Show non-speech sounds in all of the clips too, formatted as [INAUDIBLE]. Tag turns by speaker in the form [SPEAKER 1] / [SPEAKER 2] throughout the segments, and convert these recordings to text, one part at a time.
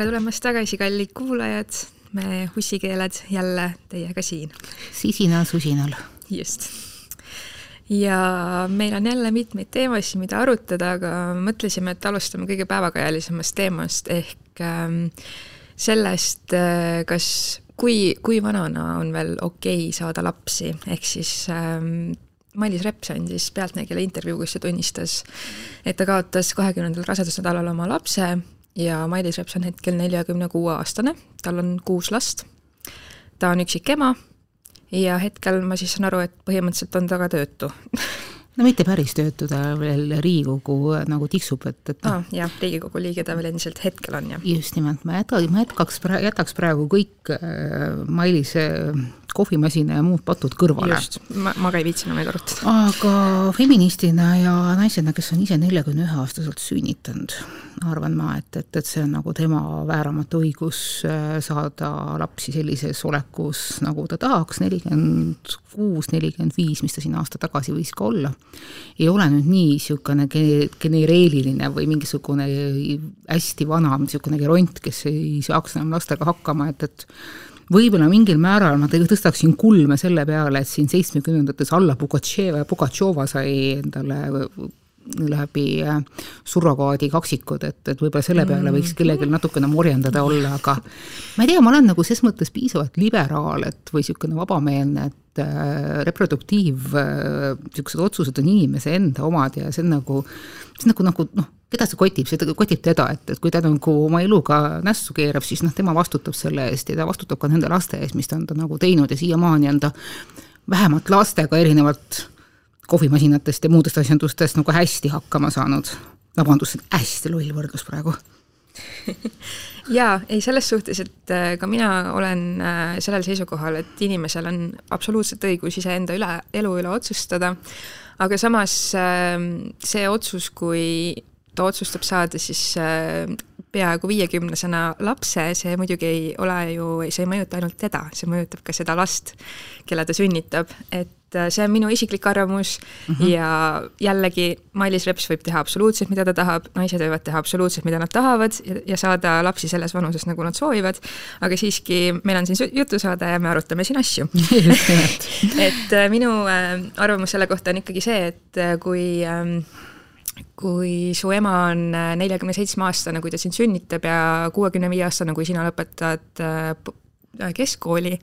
[SPEAKER 1] tere tulemast tagasi, kallid kuulajad, me hussikeeled jälle teiega siin.
[SPEAKER 2] sisinal susinal.
[SPEAKER 1] just. ja meil on jälle mitmeid teemasid, mida arutada, aga mõtlesime, et alustame kõige päevakajalisemast teemast ehk ähm, sellest, äh, kas, kui, kui vanana on veel okei okay saada lapsi, ehk siis ähm, Mailis Reps andis Pealtnägijale intervjuu, kus ta tunnistas, et ta kaotas kahekümnendal rasedusnädalal oma lapse ja Mailis Reps on hetkel neljakümne kuue aastane, tal on kuus last, ta on üksik ema ja hetkel ma siis saan aru, et põhimõtteliselt on ta ka töötu [LAUGHS]
[SPEAKER 2] no mitte päris töötu, ta veel Riigikogu nagu tiksub, et, et
[SPEAKER 1] noh. jah, Riigikogu liige ta veel endiselt hetkel on, jah.
[SPEAKER 2] just nimelt, ma jäta, ma jätkaks, jätaks praegu kõik äh, Mailise kohvimasina ja muud patud kõrvale.
[SPEAKER 1] just, ma, ma ka ei viitsinud neid arutada.
[SPEAKER 2] aga feministina ja naisena, kes on ise neljakümne ühe aastaselt sünnitanud, arvan ma, et, et, et see on nagu tema vääramatu õigus äh, saada lapsi sellises olekus, nagu ta tahaks, nelikümmend kuus, nelikümmend viis, mis ta siin aasta tagasi võis ka olla, ei ole nüüd nii niisugune genereeriline või mingisugune hästi vana niisugune geront, kes ei saaks enam lastega hakkama, et, et võib-olla mingil määral ma tõstaksin kulme selle peale, et siin seitsmekümnendates Alla Pugatševa ja Pugatšova sai endale läbi äh, surrogaadi kaksikud, et, et võib-olla selle peale võiks kellelgi natukene morjendada olla, aga ma ei tea, ma olen nagu ses mõttes piisavalt liberaal, et või niisugune vabameelne, et äh, reproduktiiv niisugused äh, otsused on inimese enda omad ja see on nagu, see on nagu, nagu noh, keda see kotib, see kotib teda, et, et kui ta nagu oma eluga nässu keerab, siis noh, tema vastutab selle eest ja ta vastutab ka nende laste eest, mis ta on ta nagu teinud ja siiamaani on ta vähemalt lastega erinevalt kohvimasinatest ja muudest asjandustest nagu hästi hakkama saanud. vabandust, hästi loll võrdlus praegu. [LAUGHS]
[SPEAKER 1] Jaa, ei selles suhtes, et äh, ka mina olen äh, sellel seisukohal, et inimesel on absoluutselt õigus iseenda üle, elu üle otsustada, aga samas ähm, see otsus, kui ta otsustab saada siis äh, peaaegu viiekümnesena lapse, see muidugi ei ole ju, see ei mõjuta ainult teda, see mõjutab ka seda last, kelle ta sünnitab, et äh, see on minu isiklik arvamus mm -hmm. ja jällegi Mailis Reps võib teha absoluutselt, mida ta tahab, naised võivad teha absoluutselt, mida nad tahavad ja, ja saada lapsi selles vanuses, nagu nad soovivad, aga siiski meil on siin jutusaade ja me arutame siin asju. [LAUGHS] Et äh, minu arvamus selle kohta on ikkagi see, et kui ähm, kui su ema on neljakümne seitsme aastane, kui ta sind sünnitab ja kuuekümne viie aastane, kui sina lõpetad keskkooli,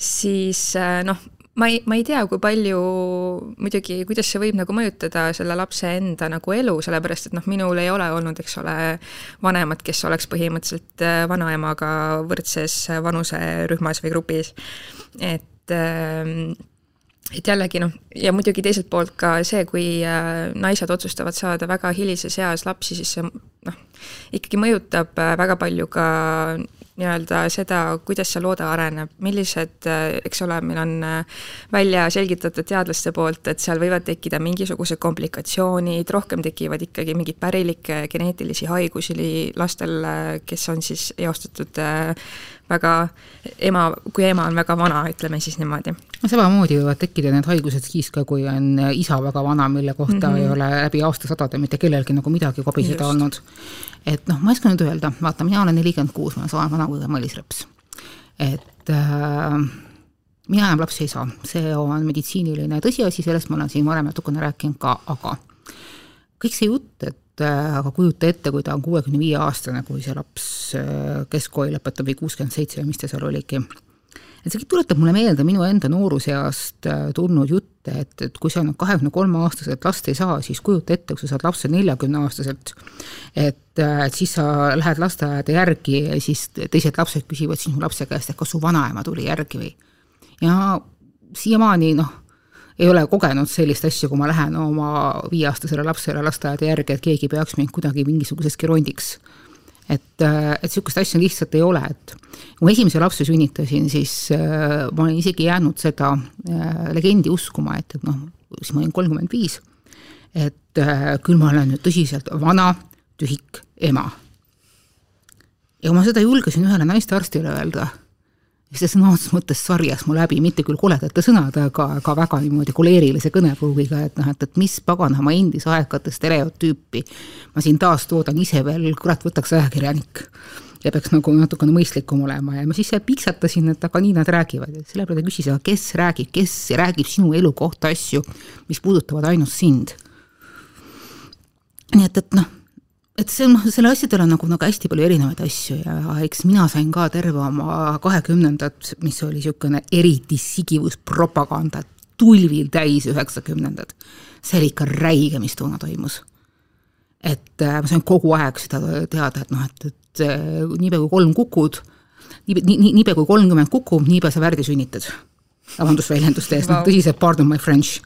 [SPEAKER 1] siis noh, ma ei, ma ei tea, kui palju muidugi, kuidas see võib nagu mõjutada selle lapse enda nagu elu, sellepärast et noh, minul ei ole olnud, eks ole, vanemat, kes oleks põhimõtteliselt äh, vanaemaga võrdses vanuserühmas või grupis. et ähm, et jällegi noh, ja muidugi teiselt poolt ka see, kui äh, naised otsustavad saada väga hilises eas lapsi, siis see noh, ikkagi mõjutab äh, väga palju ka nii-öelda seda, kuidas see loode areneb, millised, äh, eks ole, meil on välja selgitatud teadlaste poolt, et seal võivad tekkida mingisugused komplikatsioonid, rohkem tekivad ikkagi mingeid pärilikke geneetilisi haigusi lastel, kes on siis eostatud väga ema, kui ema on väga vana, ütleme siis niimoodi.
[SPEAKER 2] No samamoodi võivad tekkida need haigused siis ka, kui on isa väga vana, mille kohta mm -hmm. ei ole läbi aastasadade mitte kellelgi nagu midagi kobiseda olnud. et noh, ma ei oska nüüd öelda, vaata, mina olen nelikümmend kuus, ma olen sama vana kui Mailis Reps. et äh, mina enam lapsi ei saa, see on meditsiiniline tõsiasi, sellest ma olen siin varem natukene rääkinud ka, aga kõik see jutt, et Äh, aga kujuta ette, kui ta on kuuekümne viie aastane, kui see laps äh, keskkooli lõpetab või kuuskümmend seitse või mis ta seal oligi. Et see tuletab mulle meelde minu enda nooruseast äh, tulnud jutte, et, et kui sa nüüd kahekümne kolme aastaselt last ei saa, siis kujuta ette, kui sa saad lapse neljakümne aastaselt, et, et siis sa lähed lasteaeda järgi ja siis teised lapsed küsivad sinu lapse käest, et kas su vanaema tuli järgi või. ja siiamaani noh ei ole kogenud sellist asja, kui ma lähen oma viieaastasele lapsele lasteaeda järgi, et keegi peaks mind kuidagi mingisuguseks gerondiks. Et, et niisugust asja lihtsalt ei ole, et kui ma esimese lapse sünnitasin, siis äh, ma olen isegi jäänud seda äh, legendi uskuma, et, et noh, siis ma olin kolmkümmend viis, et äh, küll ma olen nüüd tõsiselt vana, tühik ema. ja kui ma seda julgesin ühele naistearstile öelda see sõna otseses mõttes sarjas mu läbi, mitte küll koledate sõnade, aga, aga väga niimoodi koleerilise kõnepruugiga, et noh, et, et mis paganama endisaegade stereotüüpi ma siin taastoodan ise veel, kurat, võtaks ajakirjanik. ja peaks nagu natukene mõistlikum olema ja ma siis piksatasin, et aga nii nad räägivad, et selle peale ta küsis, aga kes räägib, kes räägib sinu elu kohta asju, mis puudutavad ainult sind. nii et, et noh, et see noh, selle asjadel on nagu, nagu hästi palju erinevaid asju ja eks mina sain ka terve oma kahekümnendat, mis oli niisugune eriti sigivus propaganda, tulvil täis üheksakümnendad. see oli ikka räige, mis toona toimus et äh, ma sain kogu aeg seda teada, et noh, et, et äh, niipea kui kolm kukud, nii, nii, niipea kui kolmkümmend kukub, niipea sa värdi sünnitad. vabandust väljenduste eest wow., noh tõsiselt, pardon my french.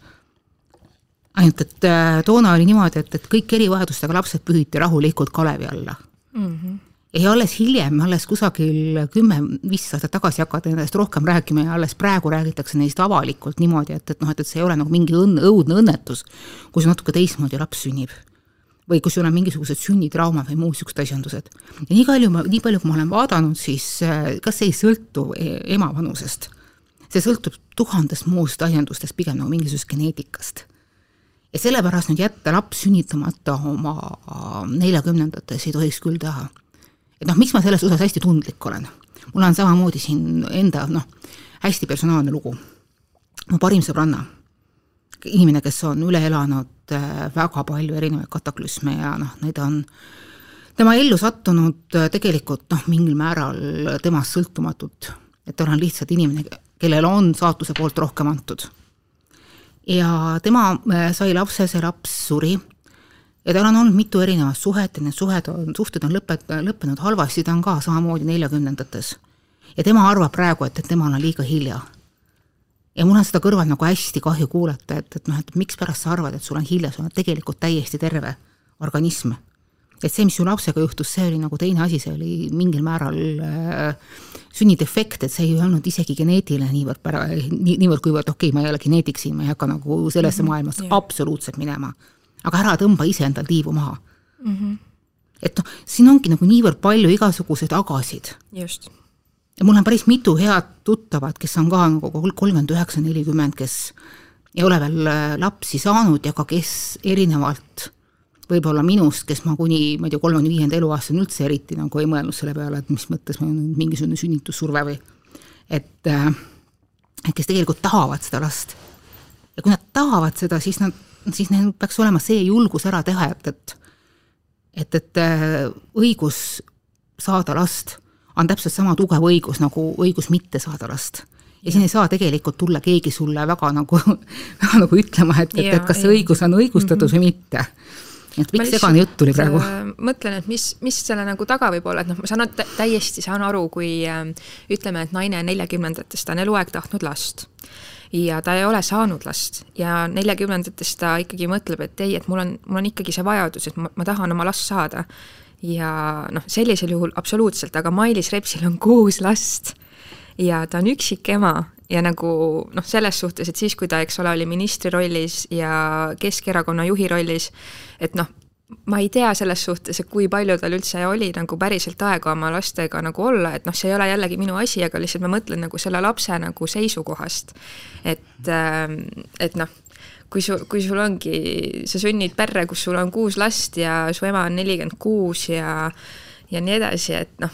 [SPEAKER 2] Ainult, et äh, toona oli niimoodi, et, et kõik erivajadustega lapsed pühiti rahulikult kalevi alla mm. -hmm ja alles hiljem, alles kusagil kümme, viisteist aastat tagasi hakati nendest rohkem rääkima ja alles praegu räägitakse neist avalikult niimoodi, et, et noh, et, et see ei ole nagu mingi õnn, õudne õnnetus, kui see natuke teistmoodi laps sünnib või kui sul on mingisugused sünnitrauma või muud niisugused asjandused. ja nii palju ma, nii palju, kui ma olen vaadanud, siis äh, kas see ei sõltu e, ema vanusest? see sõltub tuhandest muust asjandustest, pigem nagu mingisugusest geneetikast. Ja sellepärast nüüd jätta laps sünnitamata oma neljakümnendates ei tohiks küll teha. et noh, miks ma selles osas hästi tundlik olen? mul on samamoodi siin enda noh, hästi personaalne lugu. mu parim sõbranna, inimene, kes on üle elanud Äh, väga palju erinevaid kataklüsme ja noh, neid on tema ellu sattunud äh, tegelikult noh, mingil määral temast sõltumatult, et ta on lihtsalt inimene, kellel on saatuse poolt rohkem antud. Ja tema äh, sai lapse, see laps suri ja tal on olnud mitu erinevat suhet ja need suhed on, suhted on lõpet-, lõppenud halvasti, ta on ka samamoodi neljakümnendates. ja tema arvab praegu, et, et temal on liiga hilja ja mul on seda kõrval nagu hästi kahju kuulata, et, et noh, et mikspärast sa arvad, et sul on hilja, sul on tegelikult täiesti terve organism. Et see, mis su lapsega juhtus, see oli nagu teine asi, see oli mingil määral äh, sünnidefekt, et see ei olnud isegi geneetiline niivõrd pära-, nii, niivõrd, kuivõrd okei okay,, ma ei ole geneetik siin, ma ei hakka nagu sellesse mm -hmm, maailmasse yeah. absoluutselt minema. aga ära tõmba iseendal tiivu maha mm. -hmm. et noh, siin ongi nagu niivõrd palju igasuguseid agasid.
[SPEAKER 1] just
[SPEAKER 2] ja mul on päris mitu head tuttavat, kes on ka nagu kolmkümmend üheksa, nelikümmend, kes ei ole veel äh, lapsi saanud ja ka kes erinevalt võib-olla minust, kes ma kuni, ma ei tea, kolmekümne viienda eluaastani üldse eriti nagu ei mõelnud selle peale, et mis mõttes meil on mingisugune sünnitussurve või et äh, kes tegelikult tahavad seda last. ja kui nad tahavad seda, siis nad, siis neil peaks olema see julgus ära teha, et, et et, et äh, õigus saada last on täpselt sama tugev õigus nagu õigus mitte saada last ja siin ei saa tegelikult tulla keegi sulle väga nagu, [LAUGHS] väga nagu ütlema, et, et, et kas see õigus on õigustatud -hmm. või mitte. Et miks segane jutt tuli praegu?
[SPEAKER 1] Äh, mõtlen, et mis, mis selle nagu taga võib olla, et noh, ma saan täiesti saan aru, kui äh, ütleme, et naine neljakümnendates, ta on eluaeg tahtnud last. Ja ta ei ole saanud last. Ja neljakümnendates ta ikkagi mõtleb, et ei, et mul on, mul on ikkagi see vajadus, et ma, ma tahan oma last saada. Ja noh, sellisel juhul absoluutselt, aga Mailis Repsil on kuus last ja ta on üksik ema ja nagu noh, selles suhtes, et siis, kui ta, eks ole, oli ministri rollis ja Keskerakonna juhi rollis, et noh, ma ei tea selles suhtes, et kui palju tal üldse oli nagu päriselt aega oma lastega nagu olla, et noh, see ei ole jällegi minu asi, aga lihtsalt ma mõtlen nagu selle lapse nagu seisukohast. et, ähm, et noh kui su, kui sul ongi, sa sünnid perre, kus sul on kuus last ja su ema on nelikümmend kuus ja ja nii edasi, et noh,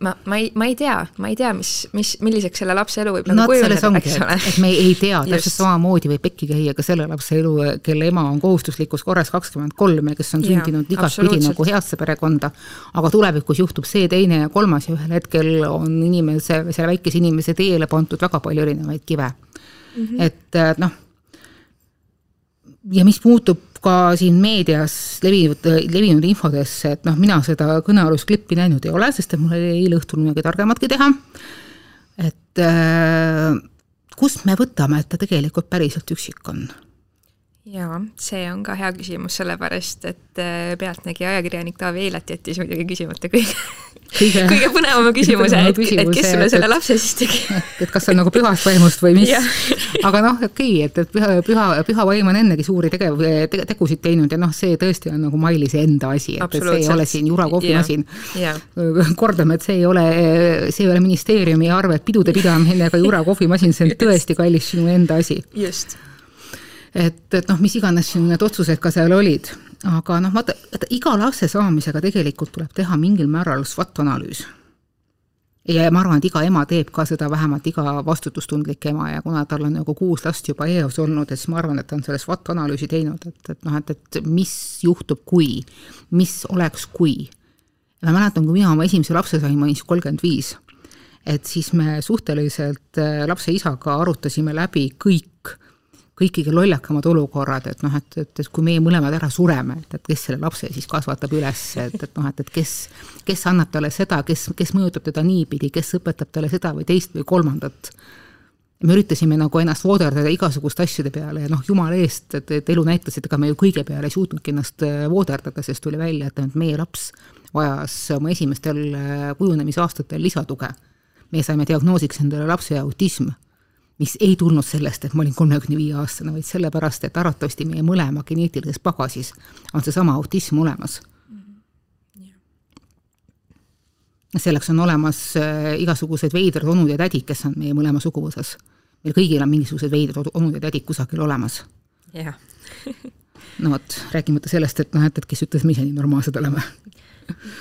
[SPEAKER 1] ma, ma ei, ma ei tea, ma ei tea, mis, mis, milliseks selle lapse elu võib
[SPEAKER 2] nagu no, kujuneda, eks ole. et me ei tea, täpselt samamoodi võib pekki käia ka selle lapse elu, kelle ema on kohustuslikus korras kakskümmend kolm ja kes on sündinud igatpidi nagu heasse perekonda, aga tulevikus juhtub see, teine ja kolmas ja ühel hetkel on inimese, selle väikese inimese teele pandud väga palju erinevaid kive mm. -hmm. et noh ja mis puutub ka siin meedias levinud, levinud infodesse, et noh, mina seda kõnealust klippi näinud ei ole, sest et mul oli eile õhtul midagi targematki teha. et äh, kust me võtame, et ta tegelikult päriselt üksik on?
[SPEAKER 1] Jaa, see on ka hea küsimus, sellepärast et äh, Pealtnägija ajakirjanik Taavi Eilat jättis muidugi küsimata kõige [LAUGHS] kõige, [LAUGHS] kõige põnevama küsimuse, et, et kes sulle selle lapse siis tegi. [LAUGHS]
[SPEAKER 2] et kas see on nagu pühast vaimust või mis. Aga noh, okei okay,, et, et püha, püha, püha vaim on ennegi suuri tegev te,, tegusid teinud ja noh, see tõesti on nagu Mailise enda asi, et, et see ei ole siin Jura kohvimasin. kordame, et see ei ole, see ei ole ministeeriumi arvelt pidude pidamine ega Jura kohvimasin, see on tõesti kallis sinu enda asi.
[SPEAKER 1] just
[SPEAKER 2] et, et noh, mis iganes sinu need otsused ka seal olid, aga noh, vaata, iga lapse saamisega tegelikult tuleb teha mingil määral SWOT-analüüs. Ja ma arvan, et iga ema teeb ka seda, vähemalt iga vastutustundlik ema. Ja kuna tal on nagu kuus last juba eos olnud, et siis ma arvan, et ta on selle SWOT analüüsi teinud, et, et noh, et, et mis juhtub, kui, mis oleks, kui. ma mäletan, kui mina oma esimese lapse sain, ma olin siis kolmkümmend viis, et siis me suhteliselt äh, lapse isaga arutasime läbi kõik kõik kõige lollakamad olukorrad, et noh, et, et, et kui meie mõlemad ära sureme, et, et kes selle lapse siis kasvatab üles, et, et noh, et, et kes, kes annab talle seda, kes, kes mõjutab teda niipidi, kes õpetab talle seda või teist või kolmandat. me üritasime nagu ennast vooderdada igasuguste asjade peale ja noh, jumala eest, et, et elu näitas, et ega me ju kõige peale ei suutnudki ennast äh, vooderdada, sest tuli välja, et meie laps vajas oma esimestel äh, kujunemisaastatel lisatuge. me saime diagnoosiks endale lapse autism mis ei tulnud sellest, et ma olin kolmekümne viie aastane, vaid sellepärast, et arvatavasti meie mõlema geneetilises pagasis on seesama autism olemas. -hmm. selleks on olemas äh, igasugused veidrad onud ja tädid, kes on meie mõlema suguvõsas. meil kõigil on mingisugused veidrad onud ja tädid kusagil olemas.
[SPEAKER 1] jah [LAUGHS]
[SPEAKER 2] no vot, rääkimata sellest, et noh, et, et kes ütles, me ise nii normaalsed oleme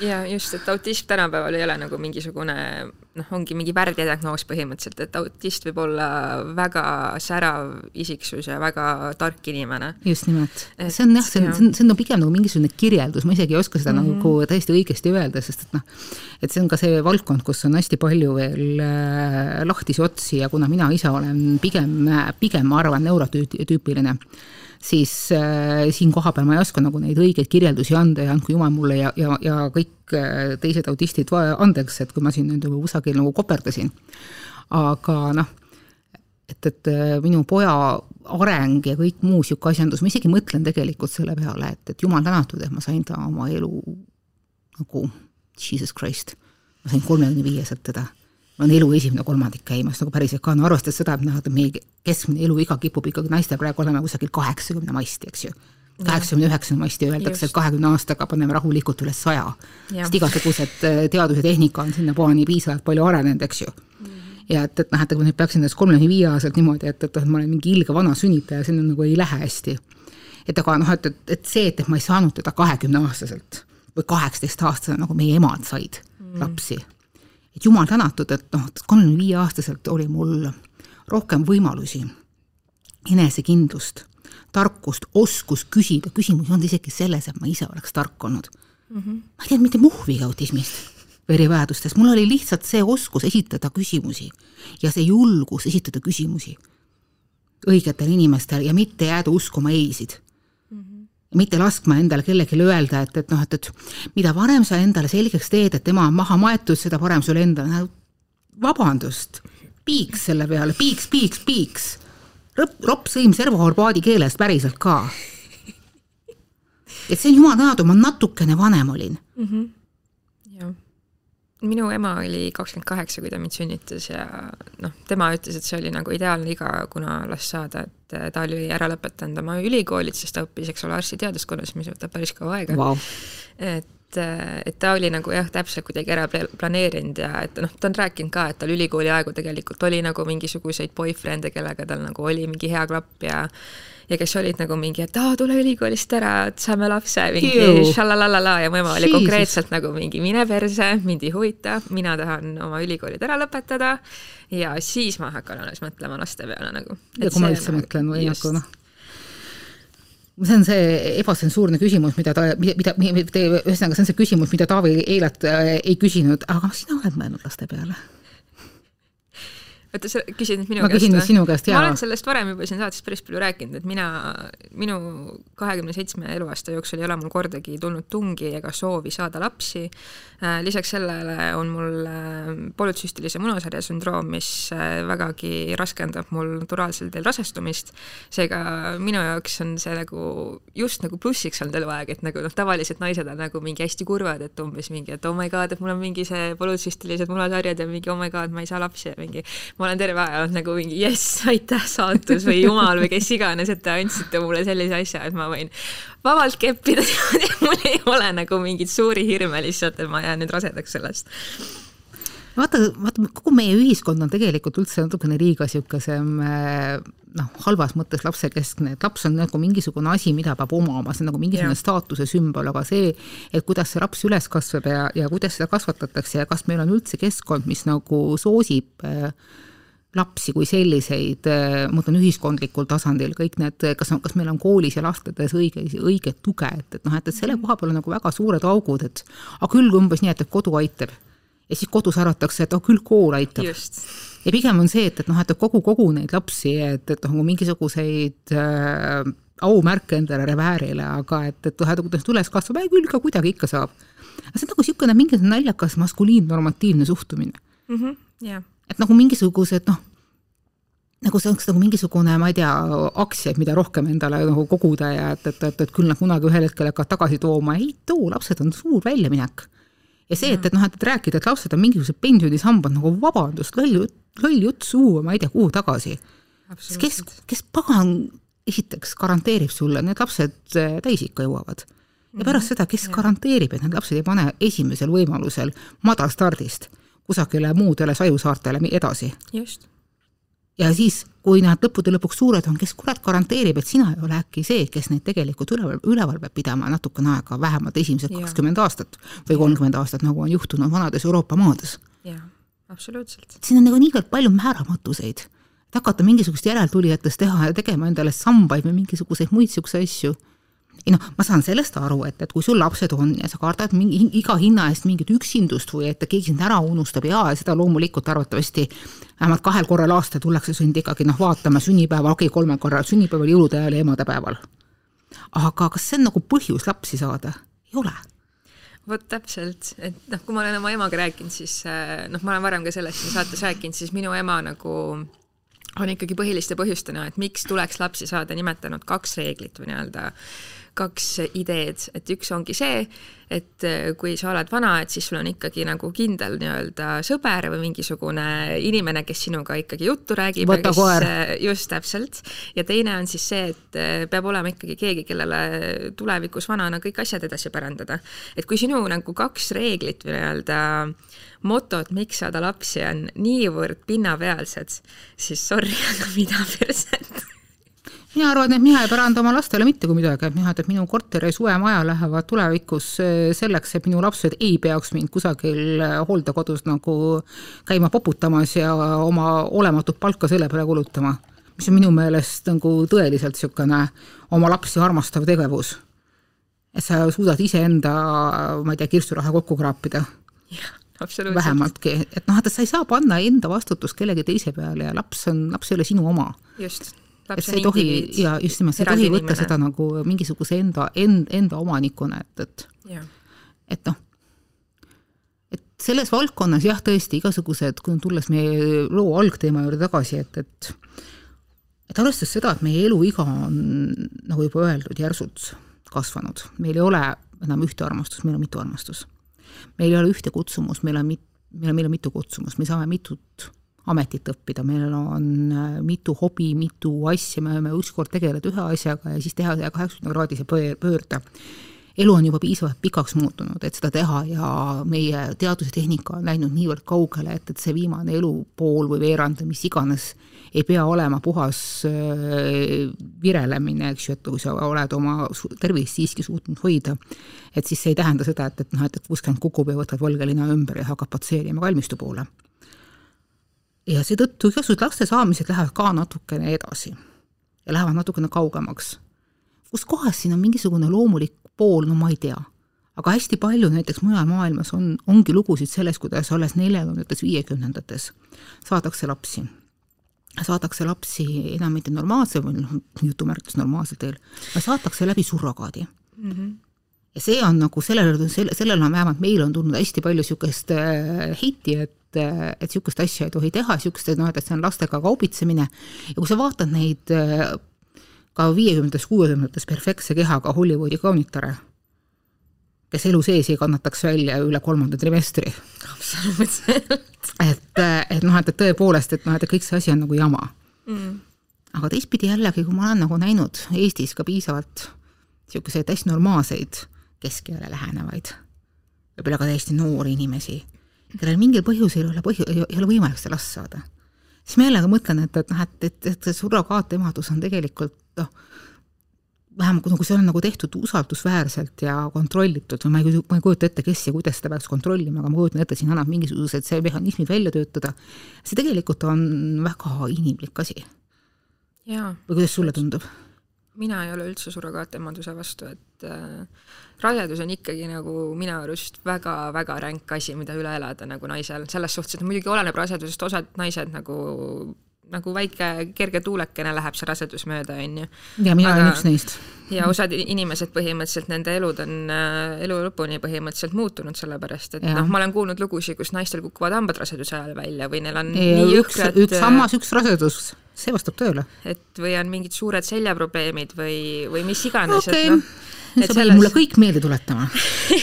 [SPEAKER 1] ja just, et autism tänapäeval ei ole nagu mingisugune noh, ongi mingi värdjadiagnoos põhimõtteliselt, et autist võib olla väga särav isiksus ja väga tark inimene.
[SPEAKER 2] just nimelt. see on jah, see on, see on, see on no pigem nagu mingisugune kirjeldus, ma isegi ei oska seda mm -hmm. nagu täiesti õigesti öelda, sest et noh, et see on ka see valdkond, kus on hästi palju veel äh, lahtisi otsi ja kuna mina ise olen pigem, pigem ma arvan, neurotüüpiline siis äh, siin kohapeal ma ei oska nagu neid õigeid kirjeldusi anda ja andku jumal mulle ja, ja, ja kõik äh, teised autistid andeks, et kui ma siin nüüd nagu kusagil nagu koperdasin. aga noh, et, et äh, minu poja areng ja kõik muu niisugune asjandus, ma isegi mõtlen tegelikult selle peale, et, et jumal tänatud, et ma sain ta oma elu nagu, jesus christ, ma sain kolmekümne viieselt teda on elu esimene kolmandik käimas nagu päriselt ka, no arvestades seda, et noh, et meie keskmine eluiga kipub ikkagi naistel praegu olema kusagil kaheksakümne masti, eks ju. kaheksakümne üheksakümne masti öeldakse, et kahekümne aastaga paneme rahulikult üle saja. sest igasugused äh, teadus ja tehnika on sinnapoani piisavalt palju arenenud, eks ju mm. ja et, et noh, et kui ma nüüd peaksin ennast kolmekümne viie aastaselt niimoodi, et, et, ma olen mingi ilge vana sünnitaja, see nagu ei lähe hästi. et aga noh, et, et, et see, et, et ma ei saanud teda kahekümne aastaselt või kaheksateist aastasena, nagu meie emad said mm. lapsi et jumal tänatud, et noh, kolmekümne viie aastaselt oli mul rohkem võimalusi, enesekindlust, tarkust, oskust küsida, küsimus ei olnud isegi selles, et ma ise oleks tark olnud mm. -hmm. ma ei teadnud mitte muhvigi autismist või erivajadustest, mul oli lihtsalt see oskus esitada küsimusi ja see julgus esitada küsimusi õigetel inimestel ja mitte jääda uskuma ei-sid mitte laskma endale kellelegi öelda, et, et noh, et, et mida varem sa endale selgeks teed, et tema on maha maetud, seda parem sul endal no,, vabandust, piiks selle peale, piiks, piiks, piiks. Rõpp, ropp sõim servohorbaadi keelest päriselt ka. et see on jumal tänatud, ma natukene vanem olin mm.
[SPEAKER 1] -hmm. Minu ema oli kakskümmend kaheksa, kui ta mind sünnitas ja noh, tema ütles, et see oli nagu ideaalne iga, kuna last saada, et äh, ta oli ära lõpetanud oma ülikoolid, sest ta õppis, eks ole, arstiteaduskonnas, mis võtab päris kaua aega.
[SPEAKER 2] Wow..
[SPEAKER 1] et, äh, et ta oli nagu jah, täpselt kuidagi ära planeerinud ja et noh, ta on rääkinud ka, et tal ülikooli aegu tegelikult oli nagu mingisuguseid boyfriend'e, kellega tal nagu oli mingi hea klapp ja ja kes olid nagu mingi, et aa, tule ülikoolist ära, et saame lapse, mingi šalalalala ja mu ema oli konkreetselt nagu mingi mine perse, mind ei huvita, mina tahan oma ülikoolid ära lõpetada ja siis ma hakkan alles mõtlema laste peale nagu.
[SPEAKER 2] ja kui ma üldse nagu, mõtlen või nagu noh see on see ebatsensuurne küsimus, mida ta, mida, mida, ühesõnaga, see on see küsimus, mida Taavi eilalt äh, ei küsinud, aga sina oled mõelnud laste peale
[SPEAKER 1] oota, sa küsid nüüd minu
[SPEAKER 2] ma
[SPEAKER 1] käest?
[SPEAKER 2] ma küsin nüüd sinu käest,
[SPEAKER 1] jaa. ma olen sellest varem juba siin saates päris palju rääkinud, et mina, minu kahekümne seitsme eluaasta jooksul ei ole mul kordagi tulnud tungi ega soovi saada lapsi. Äh, lisaks sellele on mul äh, polütsüstilise munasarja sündroom, mis äh, vägagi raskendab mul naturaalsel teel rasestumist. seega minu jaoks on see nagu just nagu plussiks olnud eluaeg, et nagu noh, tavaliselt naised on nagu mingi hästi kurvad, et umbes mingi, et oh my god, et mul on mingi see polütsüstilised munasarjad ja mingi oh my god, ma ei saa lapsi ja mingi ma olen terve aja olnud nagu mingi jess, aitäh saatus või jumal või kes iganes, et te andsite mulle sellise asja, et ma võin vabalt keppida mul ei ole nagu mingeid suuri hirme lihtsalt, et ma jään nüüd rasedaks sellest
[SPEAKER 2] vaata, vaata kogu meie ühiskond on tegelikult üldse natukene liiga niisugusem noh, halvas mõttes lapsekeskne, et laps on nagu mingisugune asi, mida peab omama, see on nagu mingisugune ja. staatuse sümbol, aga see, et kuidas see laps üles kasvab ja, ja kuidas seda kasvatatakse ja kas meil on üldse keskkond, mis nagu soosib äh, lapsi kui selliseid, äh, ma mõtlen ühiskondlikul tasandil, kõik need, kas, kas meil on koolis ja lasteaias õige, õiget tuge, et, et noh, et, et selle mhm. koha peal on nagu väga suured augud, et aga küll umbes nii, et, et kodu aitab. ja siis kodus arvatakse, et oh küll kool aitab. ja pigem on see, et, et noh, et kogu, kogu neid lapsi, et, et noh, mingisuguseid äh, aumärke endale reväärile, aga et, et noh, et kuidas üles kasvab, küll ka kuidagi ikka saab. aga see on nagu niisugune mingi naljakas maskuliinnormatiivne suhtumine
[SPEAKER 1] mm. -hmm, yeah
[SPEAKER 2] et nagu mingisugused noh, nagu see oleks nagu mingisugune, ma ei tea, aktsiaid, mida rohkem endale nagu koguda ja et, et, et, et küll nad kunagi ühel hetkel hakkavad tagasi tooma, ei too, lapsed on suur väljaminek. ja see, et, et noh, et, rääkida, et lapsed on mingisugused pensionisambad nagu vabandust, loll jutt, loll jutt suua, ma ei tea, kuhu tagasi. kes, kes pagan esiteks garanteerib sulle, need lapsed äh, täisikka jõuavad. Ja pärast seda, kes garanteerib, et need lapsed ei pane esimesel võimalusel madalstardist kusagile muudele sajusaartele edasi.
[SPEAKER 1] just.
[SPEAKER 2] ja siis, kui nad lõppude lõpuks suured on, kes kurat garanteerib, et sina ei ole äkki see, kes neid tegelikult üleval, üleval peab pidama natukene aega, vähemalt esimesed kakskümmend aastat või kolmkümmend aastat, nagu on juhtunud vanades Euroopa maades.
[SPEAKER 1] jah, absoluutselt.
[SPEAKER 2] siin on nagu niivõrd palju määramatuseid, et hakata mingisugust järeltulijatest teha ja tegema endale sambaid või mingisuguseid muid niisuguseid asju ei noh, ma saan sellest aru, et, et kui sul lapsed on ja sa kardad mingi iga hinna eest mingit üksindust või et keegi sind ära unustab ja, seda loomulikult arvatavasti vähemalt kahel korral aasta tullakse sind ikkagi noh, vaatama sünnipäeval, okei okay,, kolmel korral, sünnipäeval, jõulude ajal ja emadepäeval. aga kas see on nagu põhjus lapsi saada? ei ole
[SPEAKER 1] vot täpselt, et noh, kui ma olen oma emaga rääkinud, siis äh, noh, ma olen varem ka sellest siin saates rääkinud, siis minu ema nagu on ikkagi põhiliste põhjustena, et miks tuleks lapsi saada, nimetanud kaks reeglit või nii-öelda kaks ideed, et üks ongi see, et äh, kui sa oled vana, et siis sul on ikkagi nagu kindel nii-öelda sõber või mingisugune inimene, kes sinuga ikkagi juttu räägib. Äh, just täpselt. ja teine on siis see, et äh, peab olema ikkagi keegi, kellele tulevikus vanana kõik asjad edasi pärandada. et kui sinu nagu kaks reeglit või nii-öelda motot, miks saada lapsi, on niivõrd pinnapealsed, siis sorry, aga mida perset
[SPEAKER 2] mina arvan, et mina ei päranda oma lastele mitte kui midagi, et mina, et minu korter ja suvemaja lähevad tulevikus eh, selleks, et minu lapsed ei peaks mind kusagil eh, hooldekodus nagu käima poputamas ja oma olematut palka selle peale kulutama. mis on minu meelest nagu tõeliselt niisugune oma lapsi armastav tegevus. et sa suudad iseenda, ma ei tea, kirsturaha kokku kraapida. vähemaltki, et noh, et sa ei saa panna enda vastutust kellegi teise peale ja laps on, laps ei ole sinu oma.
[SPEAKER 1] just
[SPEAKER 2] et see ei tohi ja just nimelt, sa ei tohi võtta seda nagu mingisuguse enda, end, enda omanikuna, et, et et noh, et selles valdkonnas jah, tõesti igasugused, kui tulles meie loo algteema juurde tagasi, et, et et arvestades seda, et meie eluiga on, nagu juba öeldud, järsult kasvanud, meil ei ole enam ühte armastust, meil on mitu armastust. meil ei ole ühte kutsumust, meil on mit-, meil on, meil on mitu kutsumust, me saame mitut ametit õppida, meil on äh, mitu hobi, mitu asja, me võime ükskord tegeleda ühe asjaga ja siis teha saja kaheksakümne kraadise pöörde. elu on juba piisavalt pikaks muutunud, et seda teha ja meie teadus ja tehnika on läinud niivõrd kaugele, et, et see viimane elupool või veerand või mis iganes ei pea olema puhas äh, virelemine, eks ju, et kui sa oled oma tervist siiski suutnud hoida, et siis see ei tähenda seda, et, et noh, et, et kuskilt kukub ja võtad valge lina ümber ja hakkab patseerima kalmistu poole ja seetõttu igasugused laste saamised lähevad ka natukene edasi ja lähevad natukene kaugemaks. kus kohas siin on mingisugune loomulik pool, no ma ei tea. aga hästi palju näiteks mujal maailmas on, ongi lugusid sellest, kuidas alles neljakümnendates, viiekümnendates saadakse lapsi. saadakse lapsi enam mitte normaalse või noh, jutumärkides normaalsel teel, vaid saadakse läbi surrogaadi mm. -hmm ja see on nagu sellele, selle, sellele on vähemalt meil on tulnud hästi palju niisugust äh, heiti, et et, et niisugust asja ei tohi teha, niisugust, noh, et see on lastega kaubitsemine ja kui sa vaatad neid ka viiekümnendates, kuuekümnendates perfektse kehaga Hollywoodi kaunitare, kes elu sees ei kannataks välja üle kolmanda trimestri.
[SPEAKER 1] absoluutselt.
[SPEAKER 2] et, et noh, et, et tõepoolest, et noh, et kõik see asi on nagu jama
[SPEAKER 1] mm..
[SPEAKER 2] aga teistpidi jällegi, kui ma olen nagu näinud Eestis ka piisavalt niisuguseid hästi normaalseid keskeale lähenevaid, võib-olla ka täiesti noori inimesi kellel mingil põhjusel ei ole põhju-, ei ole võimalik seda last saada, siis ma jällegi mõtlen, et, et noh, et, et, et see surrogaatemadus on tegelikult noh, vähemalt nagu see on nagu tehtud usaldusväärselt ja kontrollitud või ma ei, ma ei kujuta ette, kes ja kuidas seda peaks kontrollima, aga ma kujutan ette, siin annab mingisugused see mehhanismid välja töötada. see tegelikult on väga inimlik asi. või kuidas sulle tundub?
[SPEAKER 1] Mina ei ole üldse surrogaatemaduse vastu, et äh, rasedus on ikkagi nagu minu arust väga-väga ränk asi, mida üle elada nagu naisel, selles suhtes, et muidugi oleneb rasedusest, osad naised nagu nagu väike kerge tuulekene läheb see rasedus mööda, on ju.
[SPEAKER 2] ja mina olen üks neist.
[SPEAKER 1] ja osad inimesed põhimõtteliselt, nende elud on äh, elu lõpuni põhimõtteliselt muutunud, sellepärast et noh, ma olen kuulnud lugusid, kus naistel kukuvad hambad raseduse ajal välja või neil on
[SPEAKER 2] ja nii jõhkrad üks sammas, üks rasedus, see vastab tõele.
[SPEAKER 1] et või on mingid suured seljaprobleemid või, või mis iganes
[SPEAKER 2] okay., et noh sa selles... mulle kõik meelde tuletama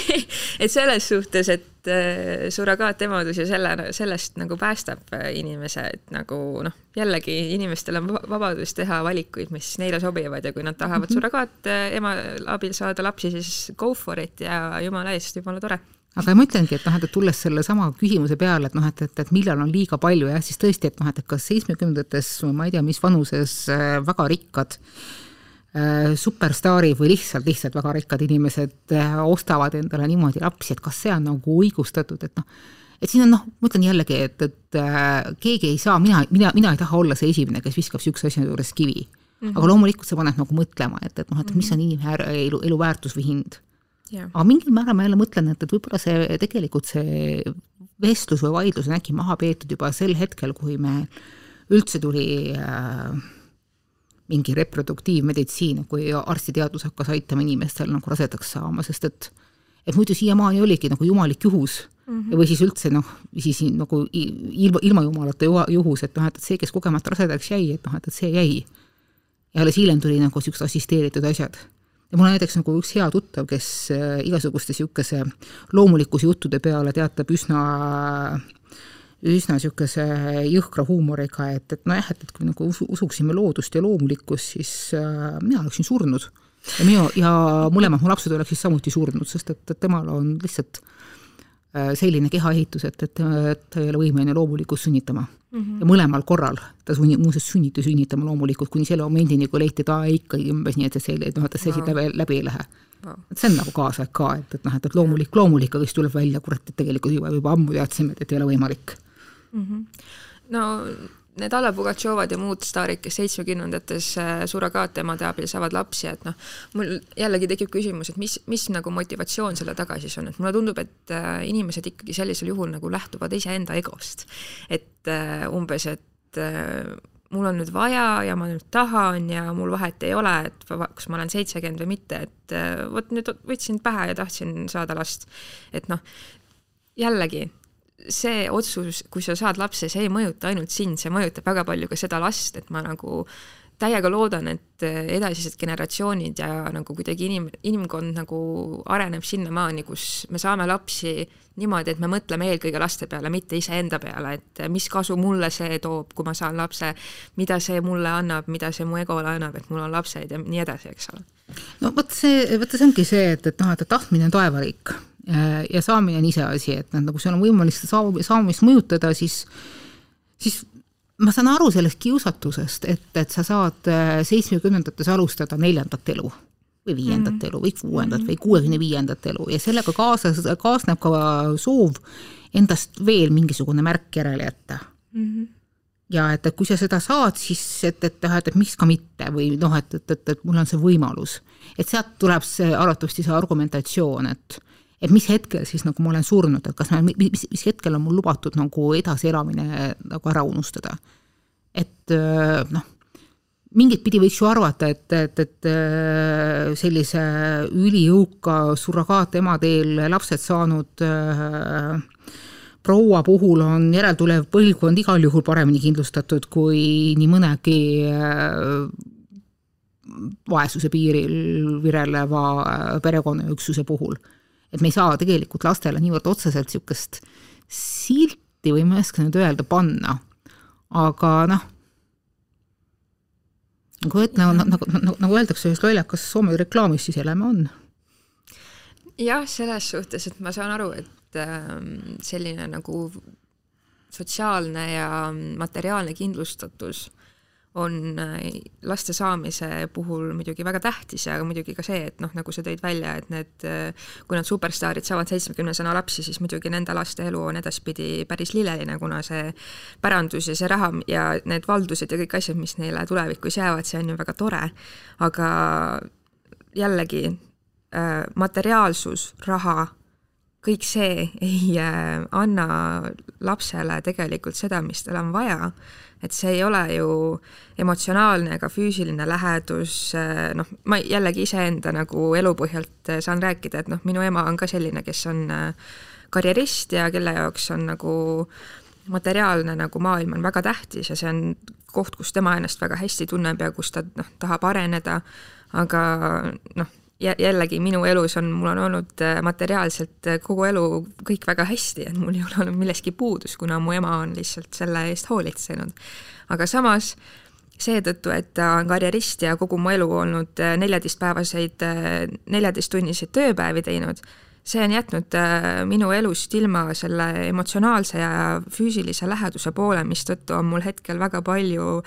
[SPEAKER 2] [LAUGHS]
[SPEAKER 1] et selles suhtes, et äh, surrogaatemadus ja selle, sellest nagu päästab äh, inimese, et nagu noh, jällegi inimestel on vabadus teha valikuid, mis neile sobivad ja kui nad tahavad mm -hmm. surrogaatema abil saada lapsi, siis go for it ja jumala eest, jumala tore
[SPEAKER 2] aga ma ütlengi, et noh, et tulles sellesama küsimuse peale, et noh, et, et, et millal on liiga palju jah, siis tõesti, et noh, et kas seitsmekümnendates või ma ei tea, mis vanuses äh, väga rikkad äh, superstaarid või lihtsalt, lihtsalt väga rikkad inimesed äh, ostavad endale niimoodi lapsi, et kas see on nagu õigustatud, et noh, et siin on noh, ma ütlen jällegi, et, et keegi ei saa, mina, mina, mina ei taha olla see esimene, kes viskab niisuguse asja juures kivi. Aga loomulikult see paneb nagu mõtlema, et, et noh, et mis on mhm. inimese elu, elu väärtus või hind yeah.. aga mingil määral ma jälle mõtlen, et, et võib-olla see tegelikult see vestlus või vaidlus on äkki maha peetud juba sel hetkel, kui me üldse tuli äh, mingi reproduktiivmeditsiin, kui arstiteadus hakkas aitama inimestel nagu rasedaks saama, sest et et muidu siiamaani oligi nagu jumalik juhus mm -hmm. või siis üldse noh, siis nagu ilma, ilma jumalata juhus, et noh, et see, kes kogemata rasedaks jäi, et noh, et, et see jäi. ja alles hiljem tuli nagu niisugused assisteeritud asjad. Ja mul on näiteks nagu üks hea tuttav, kes äh, igasuguste niisuguse loomulikkuse juttude peale teatab üsna üsna niisuguse jõhkra huumoriga, et, et nojah, et, et kui nagu usu, usuksime loodust ja loomulikkust, siis äh, mina oleksin surnud. ja minu, ja mõlemad mu lapsed oleksid samuti surnud, sest et, et temal on lihtsalt äh, selline kehaehitus, et, et, et ta ei ole võimeline loomulikkust sünnitama mm. -hmm. ja mõlemal korral ta sunni, muuseas sunniti sünnitama loomulikult kuni selle momendini, kui leiti ta ikkagi umbes nii, et see, noh, et see asi läbi, läbi ei lähe et see on nagu kaasaeg ka, et, et noh, et, et loomulik, loomulik, aga siis tuleb välja, kurat, et tegelikult juba, juba ammu teadsime, et ei ole võimalik
[SPEAKER 1] mm. -hmm. no need Alla Pugatšovad ja muud staarid, kes seitsmekümnendates äh, surrogaatemade abil saavad lapsi, et noh, mul jällegi tekib küsimus, et mis, mis nagu motivatsioon selle taga siis on, et mulle tundub, et äh, inimesed ikkagi sellisel juhul nagu lähtuvad iseenda egost. et äh, umbes, et mul on nüüd vaja ja ma nüüd tahan ja mul vahet ei ole, et kas ma olen seitsekümmend või mitte, et vot nüüd võtsin pähe ja tahtsin saada last. et noh, jällegi see otsus, kui sa saad lapse, see ei mõjuta ainult sind, see mõjutab väga palju ka seda last, et ma nagu täiega loodan, et edasised generatsioonid ja nagu kuidagi inim, inimkond nagu areneb sinnamaani, kus me saame lapsi niimoodi, et me mõtleme eelkõige laste peale, mitte iseenda peale, et mis kasu mulle see toob, kui ma saan lapse, mida see mulle annab, mida see mu egole annab, et mul on lapsed ja nii edasi, eks ole.
[SPEAKER 2] no vot see, vot see ongi see, et, et noh, et tahtmine on taevariik Äh, ja saamine on iseasi, et noh, nagu sul on võimalik seda saamist mõjutada, siis, siis ma saan aru sellest kiusatusest, et, et sa saad äh, seitsmekümnendates alustada neljandat elu või viiendat mm elu või kuuendat mm või kuuekümne viiendat elu ja sellega kaasas, kaasneb ka soov endast veel mingisugune märk järele jätta mm. -hmm. ja et, et kui sa seda saad, siis et, et noh, et, et miks ka mitte või noh, et, et, et, et mul on see võimalus. et sealt tuleb see arvatavasti see argumentatsioon, et et mis hetkel siis nagu ma olen surnud, et kas ma, mis, mis hetkel on mul lubatud nagu edasielamine nagu ära unustada. et äh, noh, mingit pidi võiks ju arvata, et, et, et äh, sellise ülijõuka surrogaatema teel lapsed saanud äh, proua puhul on järeltulev põlvkond igal juhul paremini kindlustatud kui nii mõnegi äh, vaesuse piiril vireleva perekonnaüksuse puhul et me ei saa tegelikult lastele niivõrd otseselt niisugust silti või ma ei oska nüüd öelda, panna, aga noh, nagu, et nagu, nagu, nagu, nagu öeldakse ühes lollakas Soome reklaamis, siis elame on.
[SPEAKER 1] jah, selles suhtes, et ma saan aru, et ähm, selline nagu sotsiaalne ja materiaalne kindlustatus on äh, laste saamise puhul muidugi väga tähtis ja muidugi ka see, et noh, nagu sa tõid välja, et need, äh, kui nad superstaarid saavad seitsmekümnesena lapsi, siis muidugi nende laste elu on edaspidi päris lilleline, kuna see pärandus ja see raha ja need valdused ja kõik asjad, mis neile tulevikus jäävad, see on ju väga tore, aga jällegi äh, materiaalsus, raha, kõik see ei anna lapsele tegelikult seda, mis tal on vaja. Et see ei ole ju emotsionaalne ega füüsiline lähedus, noh, ma jällegi iseenda nagu elu põhjalt saan rääkida, et noh, minu ema on ka selline, kes on äh, karjerist ja kelle jaoks on nagu materiaalne nagu maailm on väga tähtis ja see on koht, kus tema ennast väga hästi tunneb ja kus ta noh, tahab areneda, aga noh, jällegi minu elus on, mul on olnud äh, materiaalselt äh, kogu elu kõik väga hästi, et mul ei ole olnud millestki puudus, kuna mu ema on lihtsalt selle eest hoolitsenud. aga samas seetõttu, et ta on karjerist ja kogu mu elu olnud äh, neljateistpäevaseid, neljateisttunniseid tööpäevi teinud, see on jätnud minu elust ilma selle emotsionaalse ja füüsilise läheduse poole, mistõttu on mul hetkel väga palju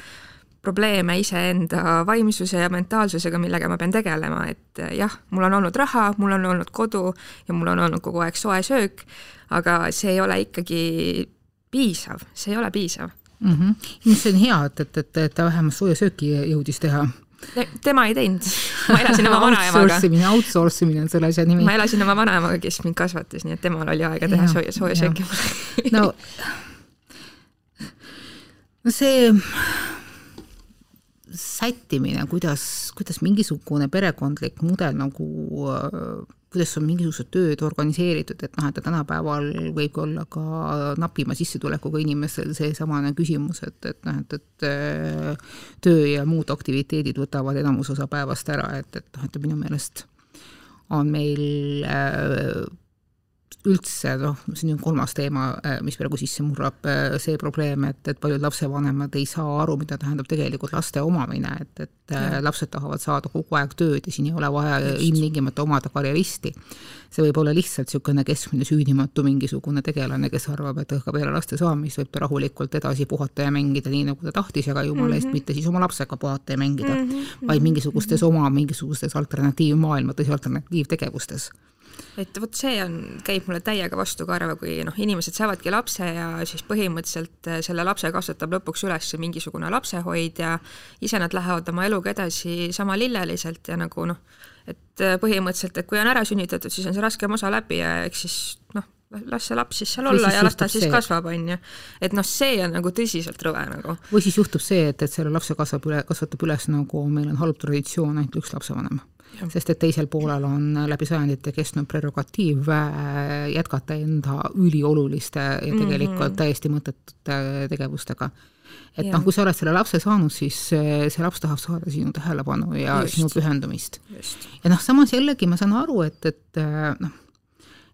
[SPEAKER 1] probleeme iseenda vaimsuse ja mentaalsusega, millega ma pean tegelema, et eh, jah, mul on olnud raha, mul on olnud kodu ja mul on olnud kogu aeg soe söök, aga see ei ole ikkagi piisav, see ei ole piisav
[SPEAKER 2] mm. -hmm. see on hea, et, et, et, et ta vähemalt sooja sööki jõudis teha
[SPEAKER 1] tema ei teinud, ma elasin oma vanaemaga.
[SPEAKER 2] Outsource imine, outsource imine on selle asja nimi.
[SPEAKER 1] ma elasin oma vanaemaga, kes mind kasvatas, nii et temal oli aega teha sooja, sooja sööki
[SPEAKER 2] no, no [LAUGHS] see sättimine, kuidas, kuidas mingisugune perekondlik mudel nagu, kuidas on mingisugused tööd organiseeritud, et noh, et tänapäeval võib olla ka napima sissetulekuga inimesel seesamane küsimus, et, et noh, et, et töö ja muud aktiviteedid võtavad enamus osa päevast ära, et, et noh, et minu meelest on meil üldse noh, see on kolmas teema, äh, mis praegu sisse murrab, äh, see probleem, et, et paljud lapsevanemad ei saa aru, mida tähendab tegelikult laste omamine, et, et äh, ja. lapsed tahavad saada kogu aeg tööd ja siin ei ole vaja ilmtingimata omada karjeristi. see võib olla lihtsalt niisugune keskmine süüdimatu mingisugune tegelane, kes arvab, et ka peale laste saamist võib ta rahulikult edasi puhata ja mängida nii, nagu ta tahtis, aga jumala eest mm -hmm. mitte siis oma lapsega puhata ja mängida mm, -hmm. vaid mingisugustes mm -hmm. oma mingisugustes alternatiivmaailmades ja alternatiivtegevustes
[SPEAKER 1] et vot see on, käib mulle täiega vastu karva, kui noh, inimesed saavadki lapse ja siis põhimõtteliselt äh, selle lapse kasvatab lõpuks üles mingisugune lapsehoidja, ise nad lähevad oma eluga edasi sama lilleliselt ja nagu noh, et äh, põhimõtteliselt, et kui on ära sünnitatud, siis on see raskem osa läbi ja eks siis noh, las see laps siis seal olla ja las ta siis see. kasvab, on ju. et noh, see on nagu tõsiselt rõve nagu.
[SPEAKER 2] või siis juhtub see, et, et selle lapse kasvab üle, kasvatab üles nagu meil on halb traditsioon, ainult üks lapsevanem sest et teisel poolel on läbi sajandite kestnud prerogatiiv äh, jätkata enda ülioluliste ja tegelikult mm -hmm. täiesti mõttetute tegevustega. et noh, kui sa oled selle lapse saanud, siis äh, see laps tahab saada sinu tähelepanu ja Just. sinu pühendumist. ja noh, samas jällegi ma saan aru, et, et äh, noh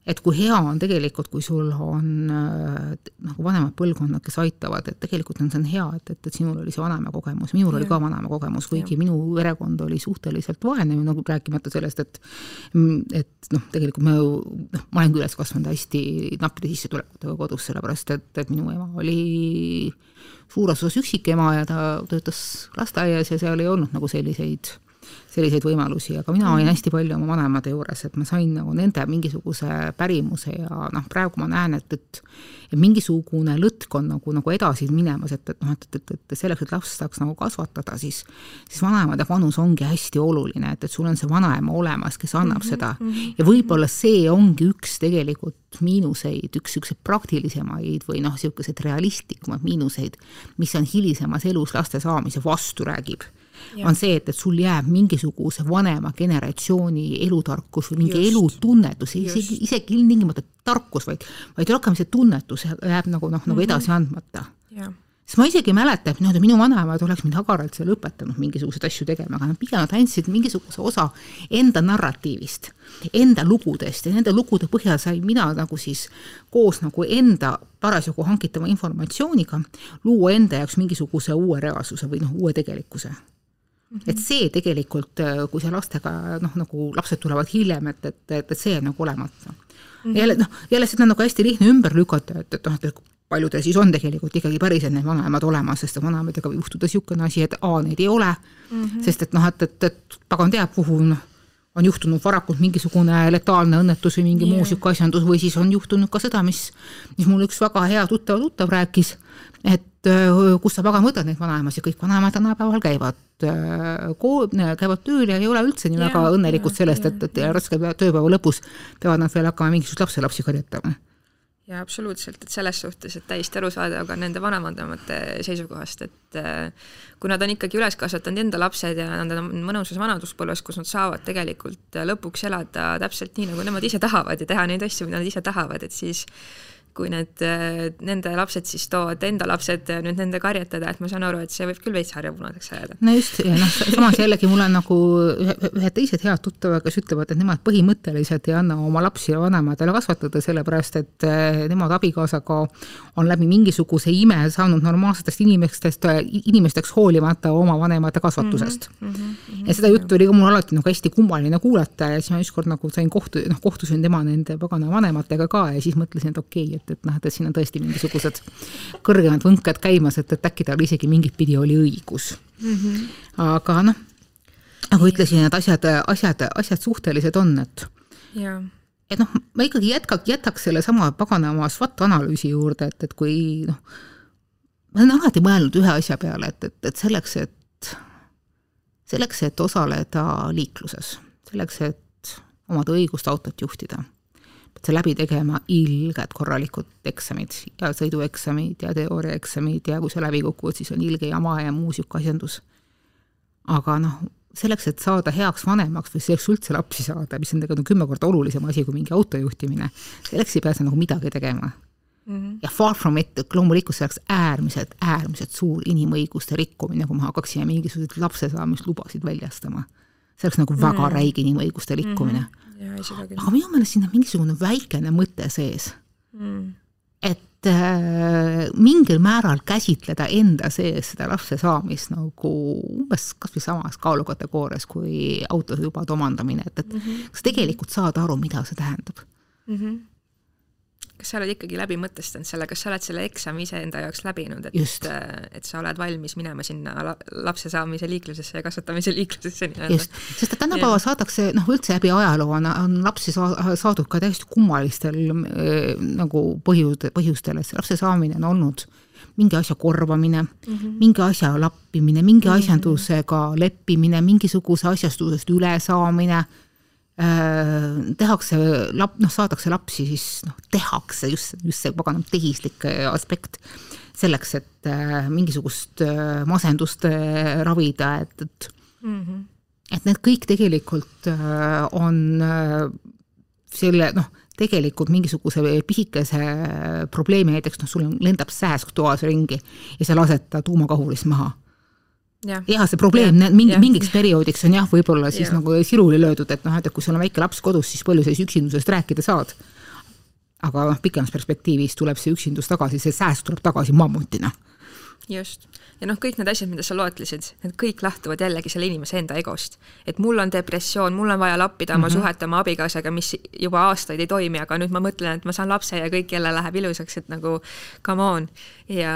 [SPEAKER 2] et kui hea on tegelikult, kui sul on äh, nagu vanemad põlvkonnad, kes aitavad, et tegelikult on, see on hea, et, et, et sinul oli see vanema kogemus, minul ja. oli ka vanema kogemus, kuigi ja. minu perekond oli suhteliselt vaene, nagu rääkimata sellest, et et noh, tegelikult ma ju, noh, ma olen küll üles kasvanud hästi nappide sissetulekutega kodus, sellepärast et, et minu ema oli suures osas üksikema ja ta töötas lasteaias ja seal ei olnud nagu selliseid selliseid võimalusi, aga mina olin mm. hästi palju oma vanemate juures, et ma sain nagu nende mingisuguse pärimuse ja noh, praegu ma näen, et, et et mingisugune lõtk on nagu, nagu edasi minemas, et, et noh, et, et, et selleks, et laps saaks nagu kasvatada, siis siis vanemate panus ongi hästi oluline, et, et sul on see vanaema olemas, kes annab mm -hmm, seda mm -hmm. ja võib-olla see ongi üks tegelikult miinuseid, üks niisuguseid praktilisemaid või noh, niisuguseid realistlikumaid miinuseid, mis on hilisemas elus laste saamise vastu räägib. On see, et, et sul jääb mingisuguse vanema generatsiooni elutarkus või mingi Just. elutunnetus, isegi, isegi ilmtingimata tarkus, vaid, vaid rohkem see tunnetus jääb nagu noh, nagu mhm. edasi andmata. Siis ma isegi ei mäleta, et niimoodi minu vanemad oleks mind hagaralt seal õpetanud mingisuguseid asju tegema, aga nad pigem nad andsid mingisuguse osa enda narratiivist, enda lugudest ja nende lugude põhjal sain mina nagu siis koos nagu enda parasjagu hankitava informatsiooniga luua enda jaoks mingisuguse uue reaalsuse või noh, uue tegelikkuse. Mm -hmm. et see tegelikult, kui sa lastega noh, nagu lapsed tulevad hiljem, et, et, et, et see on nagu olematu. -hmm. jälle noh, jälle seda on nagu hästi lihtne ümber lükata, et, et noh, et paljudel siis on tegelikult ikkagi päriselt need vanaemad olemas, sest vanaemadega võib juhtuda niisugune asi, et A neid ei ole mm, -hmm. sest et noh, et, et, et pagan teab, kuhu noh, on juhtunud varakult mingisugune letaalne õnnetus või mingi yeah. muu sihuke asjandus või siis on juhtunud ka seda, mis, mis mul üks väga hea tuttav tuttav rääkis, et kus sa pagan võtad neid vanaemasid, kõik vanaemad tänapäeval käivad kool, käivad tööl ja ei ole üldse nii väga õnnelikud sellest, et, et raske tööpäeva lõpus peavad nad veel hakkama mingisuguseid lapselapsi karjatama
[SPEAKER 1] jaa, absoluutselt, et selles suhtes, et täiesti arusaadav ka nende vanavanemate seisukohast, et kui nad on ikkagi üles kasvatanud enda lapsed ja nad on mõnusas vanaduspõlves, kus nad saavad tegelikult lõpuks elada täpselt nii, nagu nemad ise tahavad ja teha neid asju, mida nad ise tahavad, et siis kui need, nende lapsed siis toovad enda lapsed nüüd nende karjatada, et ma saan aru, et see võib küll veits harjapunaseks ajada.
[SPEAKER 2] no just, ja noh, samas jällegi mul on nagu ühed teised head tuttavad, kes ütlevad, et nemad põhimõtteliselt ei anna oma lapsi vanematele kasvatada, sellepärast et eh, nemad abikaasaga on läbi mingisuguse ime saanud normaalsetest inimestest, inimesteks hoolimata oma vanemate kasvatusest mm. -hmm, mm -hmm, ja seda juttu oli ka mul alati nagu hästi kummaline kuulata ja siis ma ükskord nagu sain kohtu, noh, kohtusin tema nende pagana vanematega ka ja siis mõtlesin, et okei okay,, et, et noh, et siin on tõesti mingisugused kõrgemad võnked käimas, et, et äkki tal isegi mingit pidi oli õigus mm. -hmm. aga noh, nagu ütlesin, et asjad, asjad, asjad suhtelised on, et
[SPEAKER 1] ja.
[SPEAKER 2] et noh, ma ikkagi jätka, jätaks sellesama paganama SWOT analüüsi juurde, et, et kui noh, ma olen alati mõelnud ühe asja peale, et, et, et selleks, et selleks, et osaleda liikluses, selleks, et omada õigust autot juhtida sa läbi tegema ilged korralikud eksamid ja sõidueksamid ja teooriaeksamid ja kui sa läbi kukud, siis on ilge jama ja muu sihuke asjandus. aga noh, selleks, et saada heaks vanemaks või selleks üldse lapsi saada, mis on tegelikult kümme korda olulisem asi kui mingi auto juhtimine, selleks ei pea sa nagu midagi tegema Mm -hmm. ja far from it, loomulikult see oleks äärmiselt, äärmiselt suur inimõiguste rikkumine, kui me hakkaksime mingisuguseid lapsesaamislubasid väljastama. See oleks nagu väga mm. räige inimõiguste rikkumine. Mm. -hmm aga minu meelest siin on mingisugune väikene mõte sees. Mm.. et äh, mingil määral käsitleda enda sees seda lapse saamist nagu umbes kasvõi samas kaalukategoorias kui autosõidubade omandamine, et, et mm -hmm. kas tegelikult saad aru, mida see tähendab? Mm?
[SPEAKER 1] -hmm kas sa oled ikkagi läbi mõtestanud selle, kas sa oled selle eksami iseenda jaoks läbinud, et, et sa oled valmis minema sinna lapse saamise liiklusesse ja kasvatamise liiklusesse nii-öelda?
[SPEAKER 2] just, sest et tänapäeval saadakse noh, üldse läbi ajaloo on, on lapsi saa-, saadud ka täiesti kummalistel äh, nagu põhjustel, põhjustel, et see lapse saamine on olnud mingi asja korvamine mm, -hmm. mingi asja lappimine, mingi mm -hmm. asjandusega leppimine, mingisuguse asjastusest ülesaamine Äh, tehakse lap-, noh, saadakse lapsi, siis noh, tehakse just, just see paganam tehislik äh, aspekt, selleks, et äh, mingisugust äh, masendust äh, ravida, et, et mm -hmm. et need kõik tegelikult äh, on äh, selle noh, tegelikult mingisuguse pisikese probleemi, näiteks noh, sul lendab sääsk toas ringi ja sa lased ta tuumakahurist maha jah, see probleem ja, mingi, mingiks perioodiks on jah, võib-olla siis ja. nagu siruli löödud, et noh, et kui sul on väike laps kodus, siis palju sa siis üksindusest rääkida saad. aga noh, pikemas perspektiivis tuleb see üksindus tagasi, see sääst tuleb tagasi mammutina.
[SPEAKER 1] just ja noh, kõik need asjad, mida sa loetlesid, need kõik lähtuvad jällegi selle inimese enda egost. et mul on depressioon, mul on vaja lappida oma mm -hmm. suhet oma abikaasaga, mis juba aastaid ei toimi, aga nüüd ma mõtlen, et ma saan lapse ja kõik jälle läheb ilusaks, et nagu come on. Ja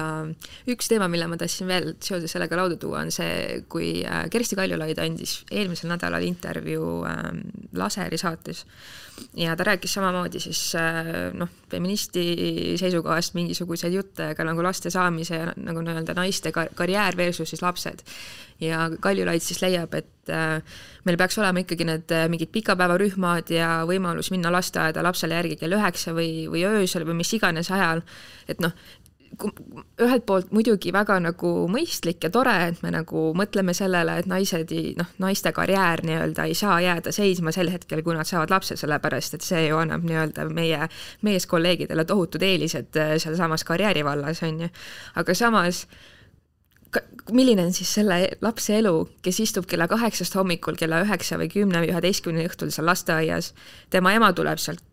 [SPEAKER 1] üks teema, mille ma tahtsin veel seoses sellega lauda tuua, on see, kui äh, Kersti Kaljulaid andis eelmisel nädalal intervjuu ähm, Laseri saates ja ta rääkis samamoodi siis äh, noh, feministi seisukohast mingisuguseid jutte ka nagu laste saamise ja nagu nii-öelda naiste kar karjäär versus siis lapsed. ja Kaljulaid siis leiab, et äh, meil peaks olema ikkagi need äh, mingid pikapäevarühmad ja võimalus minna lasteaeda lapsele järgi kell üheksa või, või öösel või mis iganes ajal, et noh, ühelt poolt muidugi väga nagu mõistlik ja tore, et me nagu mõtleme sellele, et naised ei, noh, naiste karjäär nii-öelda ei saa jääda seisma sel hetkel, kui nad saavad lapse, sellepärast et see ju annab nii-öelda meie meeskolleegidele tohutud eelised äh, sealsamas karjääri vallas, on ju. aga samas milline on siis selle lapse elu, kes istub kella kaheksast hommikul kella üheksa või kümne või üheteistkümne õhtul seal lasteaias, tema ema tuleb sealt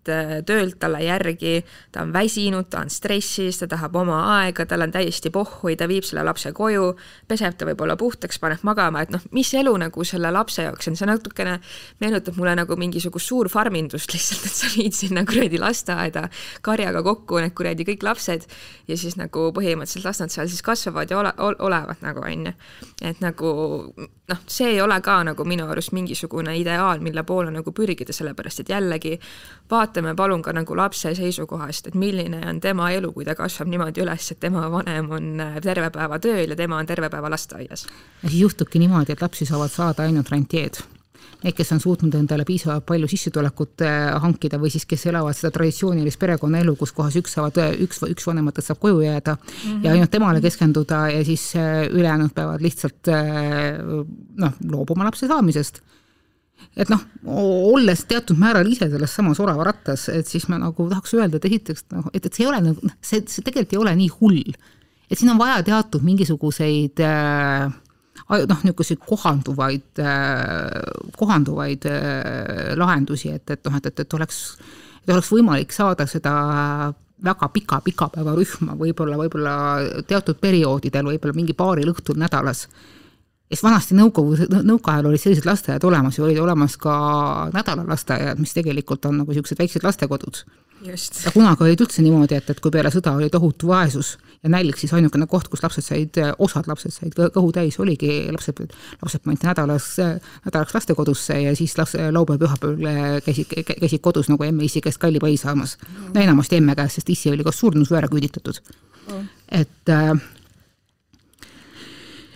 [SPEAKER 1] töölt talle järgi, ta on väsinud, ta on stressis, ta tahab oma aega, tal on täiesti pohhui, ta viib selle lapse koju, peseb ta võib-olla puhtaks, paneb magama, et noh, mis elu nagu selle lapse jaoks on, see natukene meenutab mulle nagu mingisugust suurfarmindust lihtsalt, et sa viid sinna kuradi lasteaeda karjaga kokku need kuradi kõik lapsed ja siis nagu põhimõtteliselt las nad seal siis kasvavad ja ole, olevad nagu, on ju. et nagu noh, see ei ole ka nagu minu arust mingisugune ideaal, mille poole nagu pürgida, sellepärast et jällegi vaatame palun ka nagu lapse seisukohast, et milline on tema elu, kui ta kasvab niimoodi üles, et tema vanem on äh, terve päeva tööl ja tema on terve päeva lasteaias.
[SPEAKER 2] ja siis juhtubki niimoodi, et lapsi saavad saada ainult rantjeed need, kes on suutnud endale piisavalt palju sissetulekut äh, hankida või siis kes elavad seda traditsioonilist perekonnaelu, kus kohas üks saavad, üks, üks vanematest saab koju jääda mm -hmm. ja ainult temale keskenduda ja siis äh, ülejäänud peavad lihtsalt noh, loobuma lapse saamisest et noh, olles teatud määral ise selles samas oravarattas, et siis ma nagu tahaks öelda, et esiteks noh, et, et see ei ole nagu, see, see tegelikult ei ole nii hull. et siin on vaja teatud mingisuguseid äh, noh, niisuguseid kohanduvaid äh,, kohanduvaid äh, lahendusi, et, et noh, et, et, et oleks, et oleks võimalik saada seda väga pika pikapäevarühma võib-olla, võib-olla teatud perioodidel, võib-olla mingi paaril õhtul nädalas sest vanasti nõukogude, nõukaajal olid sellised lasteaiad olemas ja olid olemas ka nädalalasteaiad, mis tegelikult on nagu niisugused väiksed lastekodud. Ja kunagi olid üldse niimoodi, et, et kui peale sõda oli tohutu vaesus ja nälg, siis ainukene koht, kus lapsed said, osad lapsed said kõhu täis, oligi lapsed, lapsed pandi nädalas, nädalaks lastekodusse ja siis las-, laupäev-pühapäeval käisid, käisid kodus nagu emme-issi käest kalli pai saamas. no enamasti emme käest, sest issi oli kas surnud või ära küüditatud. Mm.. et äh,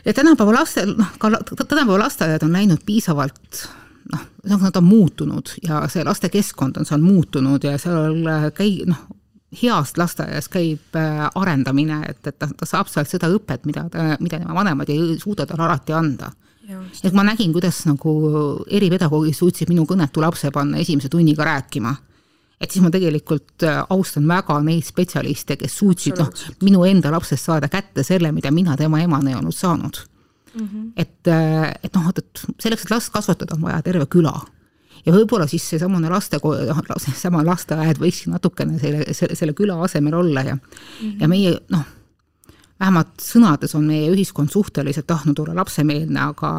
[SPEAKER 2] ja tänapäeva lastel, noh, ka tänapäeva lasteaiad on läinud piisavalt noh, nad on muutunud ja see lastekeskkond on seal muutunud ja seal käi-, noh, heast lasteaias käib äh, arendamine, et, et ta, ta saab sealt seda õpet, mida ta, mida tema vanemad ei suuda talle alati anda. et ma nägin, kuidas nagu eripedagoogid suutsid minu kõnetu lapse panna esimese tunniga rääkima. Et siis ma tegelikult äh, austan väga neid spetsialiste, kes suutsid noh, minu enda lapsest saada kätte selle, mida mina tema emana ei olnud saanud mm. -hmm. et, äh, et noh, et, et selleks, et last kasvatada, on vaja terve küla. ja võib-olla siis seesamune laste, noh, seesama lasteaed võikski natukene selle, selle, selle küla asemel olla ja mm, -hmm. ja meie noh, vähemalt sõnades on meie ühiskond suhteliselt tahtnud olla lapsemeelne, aga,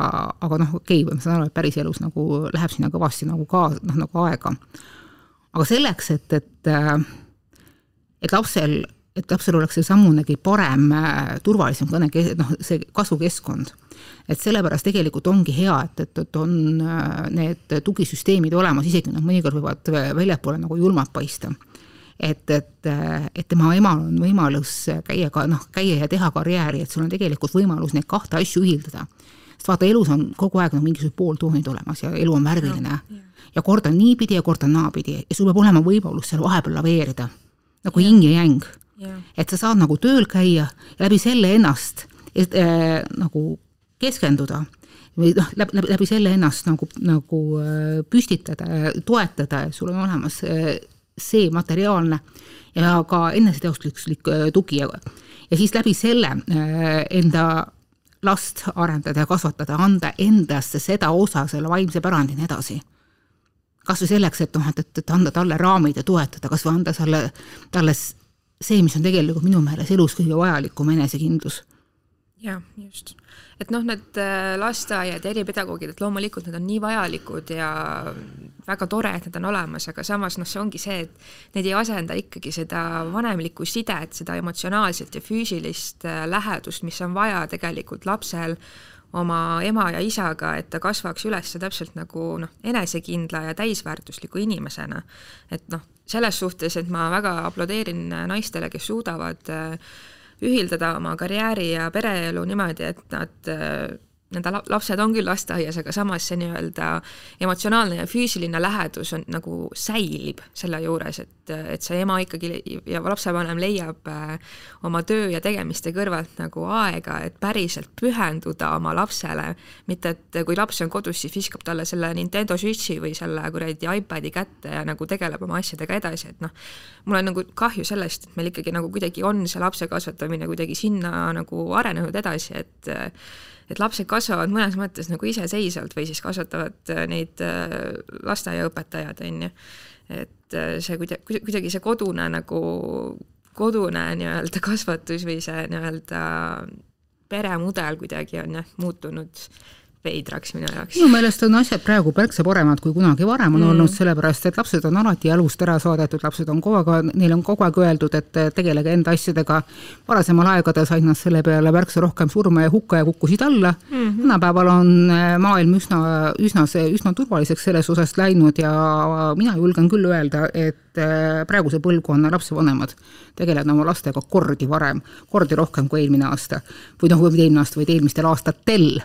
[SPEAKER 2] aga noh, okei okay,, ma saan aru, et päriselus nagu läheb sinna kõvasti nagu ka, noh nagu aega aga selleks, et, et, et lapsel, et lapsel oleks seesamunegi parem, turvalisem kõne, noh, see kasvukeskkond, et sellepärast tegelikult ongi hea, et, et, et on need tugisüsteemid olemas, isegi nad mõnikord võivad väljapoole nagu julmad paista. Et, et, et tema emal on võimalus käia ka noh, käia ja teha karjääri, et sul on tegelikult võimalus neid kahte asju ühildada. sest vaata, elus on kogu aeg nagu mingisugused pooltoonid olemas ja elu on värviline. Ja kord on niipidi ja kord on naapidi. Ja sul peab olema võimalus seal vahepeal laveerida, nagu yin ja yang. et sa saad nagu tööl käia ja läbi selle ennast et, äh, nagu keskenduda või noh, läbi, läbi, läbi selle ennast nagu, nagu äh, püstitada ja toetada ja sul on olemas äh, see materiaalne ja ka eneseteostuslik äh, tugi ja, ja siis läbi selle enda last arendada ja kasvatada, anda endasse seda osa selle vaimse pärandini edasi kas või selleks, et noh, et, et, et anda talle raamid ja toetada, kas või anda talle, talle see, mis on tegelikult minu meelest elus kõige vajalikum, enesekindlus.
[SPEAKER 1] jah, just. Et noh, need äh, lasteaiad ja eripedagoogid, et loomulikult need on nii vajalikud ja väga tore, et need on olemas, aga samas noh, see ongi see, et need ei asenda ikkagi seda vanemlikku sidet, seda emotsionaalset ja füüsilist äh, lähedust, mis on vaja tegelikult lapsel oma ema ja isaga, et ta kasvaks üles täpselt nagu noh, enesekindla ja täisväärtusliku inimesena. et noh, selles suhtes, et ma väga aplodeerin naistele, kes suudavad äh, ühildada oma karjääri ja pereelu niimoodi, et nad äh, nende lapsed on küll lasteaias, aga samas see nii-öelda emotsionaalne ja füüsiline lähedus on nagu säilib selle juures, et, et see ema ikkagi ja lapsevanem leiab äh, oma töö ja tegemiste kõrvalt nagu aega, et päriselt pühenduda oma lapsele, mitte et kui laps on kodus, siis viskab talle selle Nintendo Switchi või selle kuradi iPadi kätte ja nagu tegeleb oma asjadega edasi, et noh, mul on nagu kahju sellest, et meil ikkagi nagu kuidagi on see lapse kasvatamine kuidagi sinna nagu arenenud edasi, et et lapsed kasvavad mõnes mõttes nagu iseseisvalt või siis kasvatavad äh, neid äh, lasteaiaõpetajad, on ju. Et äh, see kuidagi, kuidagi see kodune nagu, kodune nii-öelda kasvatus või see nii-öelda peremudel kuidagi on jah, muutunud veidraks minu jaoks.
[SPEAKER 2] minu meelest on asjad praegu märksa paremad kui kunagi varem on mm. olnud, sellepärast et lapsed on alati elust ära saadetud, lapsed on kogu aeg, neile on kogu aeg öeldud, et tegelege enda asjadega. varasemal aegadel said nad selle peale märksa rohkem surma ja hukka ja kukkusid alla mm. -hmm. tänapäeval on äh, maailm üsna, üsna üsna turvaliseks selles osas läinud ja mina julgen küll öelda, et äh, praeguse põlvkonna lapsevanemad tegelevad oma lastega kordi varem, kordi rohkem kui eelmine aasta. või noh, või eelmine aasta, vaid eelmistel aastatel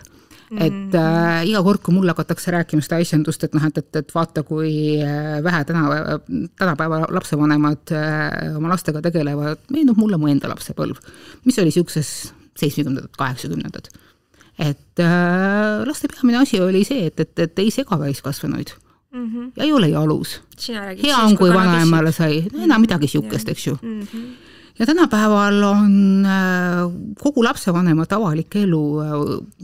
[SPEAKER 2] et mm. äh, iga kord, kui mulle hakatakse rääkima seda asjandust, et noh, et, et, et vaata, kui äh, vähe täna, tänapäeva lapsevanemad äh, oma lastega tegelevad, meenub mulle mu enda lapsepõlv, mis oli niisuguses seitsmekümnendad, kaheksakümnendad. et äh, laste peamine asi oli see, et, et, et ei sega täiskasvanuid mm. -hmm. ja ei ole jalus. hea on, kui vanaemale sai, no enam midagi niisugust, eks ju mm. -hmm ja tänapäeval on äh, kogu lapsevanemate avalik elu äh,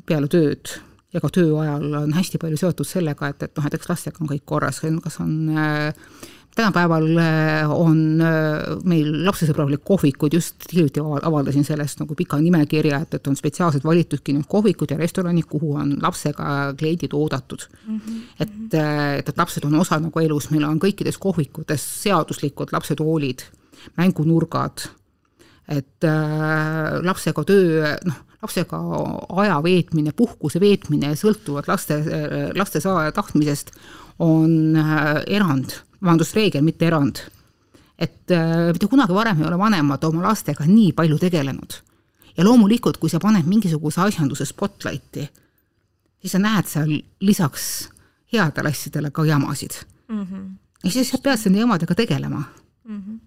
[SPEAKER 2] peale tööd ja ka töö ajal on hästi palju seotud sellega, et, et noh, et eks lastega on kõik korras, kas on äh, tänapäeval on meil lapsesõbralik kohvikud, just hiljuti avaldasin sellest nagu pika nimekirja, et, et on spetsiaalselt valitudki nüüd kohvikud ja restoranid, kuhu on lapsega kliendid oodatud mm. -hmm. et, et, et lapsed on osa nagu elus, meil on kõikides kohvikutes seaduslikud lapsetoolid, mängunurgad et äh, lapsega töö, noh, lapsega aja veetmine, puhkuse veetmine sõltuvalt laste, laste saa-, tahtmisest on äh, erand, vabandust, reegel, mitte erand. et äh, mitte kunagi varem ei ole vanemad oma lastega nii palju tegelenud. ja loomulikult, kui sa paned mingisuguse asjanduse spotlighti, siis sa näed seal lisaks headele asjadele ka jamasid mm. -hmm. ja siis sa pead nende jamadega tegelema mm. -hmm.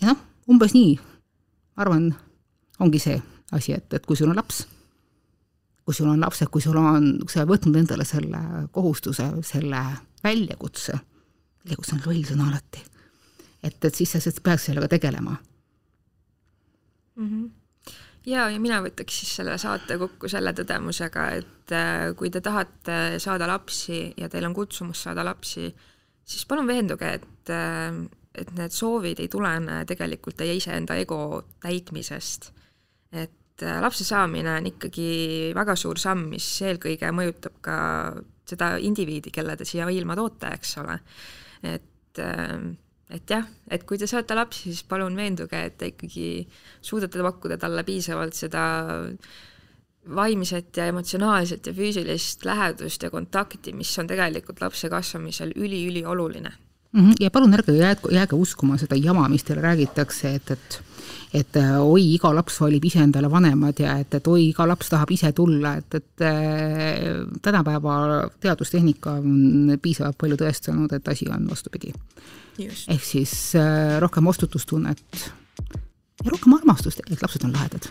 [SPEAKER 2] ja noh umbes nii, ma arvan, ongi see asi, et, et kui sul on laps, kui sul on lapsed, kui sul on, sa oled võtnud endale selle kohustuse, selle väljakutse, väljakutse on loll sõna alati, et, et siis sa peaks sellega tegelema
[SPEAKER 1] mm. -hmm ja, ja mina võtaks siis selle saate kokku selle tõdemusega, et äh, kui te tahate saada lapsi ja teil on kutsumus saada lapsi, siis palun veenduge, et äh, et need soovid ei tulene tegelikult teie iseenda ego täitmisest. et äh, lapse saamine on ikkagi väga suur samm, mis eelkõige mõjutab ka seda indiviidi, kelle te siia ilma toote, eks ole. et, äh, et jah, et kui te saate lapsi, siis palun veenduge, et te ikkagi suudate pakkuda talle piisavalt seda vaimset ja emotsionaalset ja füüsilist lähedust ja kontakti, mis on tegelikult lapse kasvamisel üliülioluline.
[SPEAKER 2] Ja palun ärge jääge, jääge uskuma seda jama, mis teile räägitakse, et, et et äh, oi, iga laps valib ise endale vanemad ja et, et oi, iga laps tahab ise tulla, et, et äh, tänapäeva teadustehnika on piisavalt palju tõestanud, et asi on vastupidi. ehk siis äh, rohkem vastutustunnet ja rohkem armastust, et lapsed on lahedad.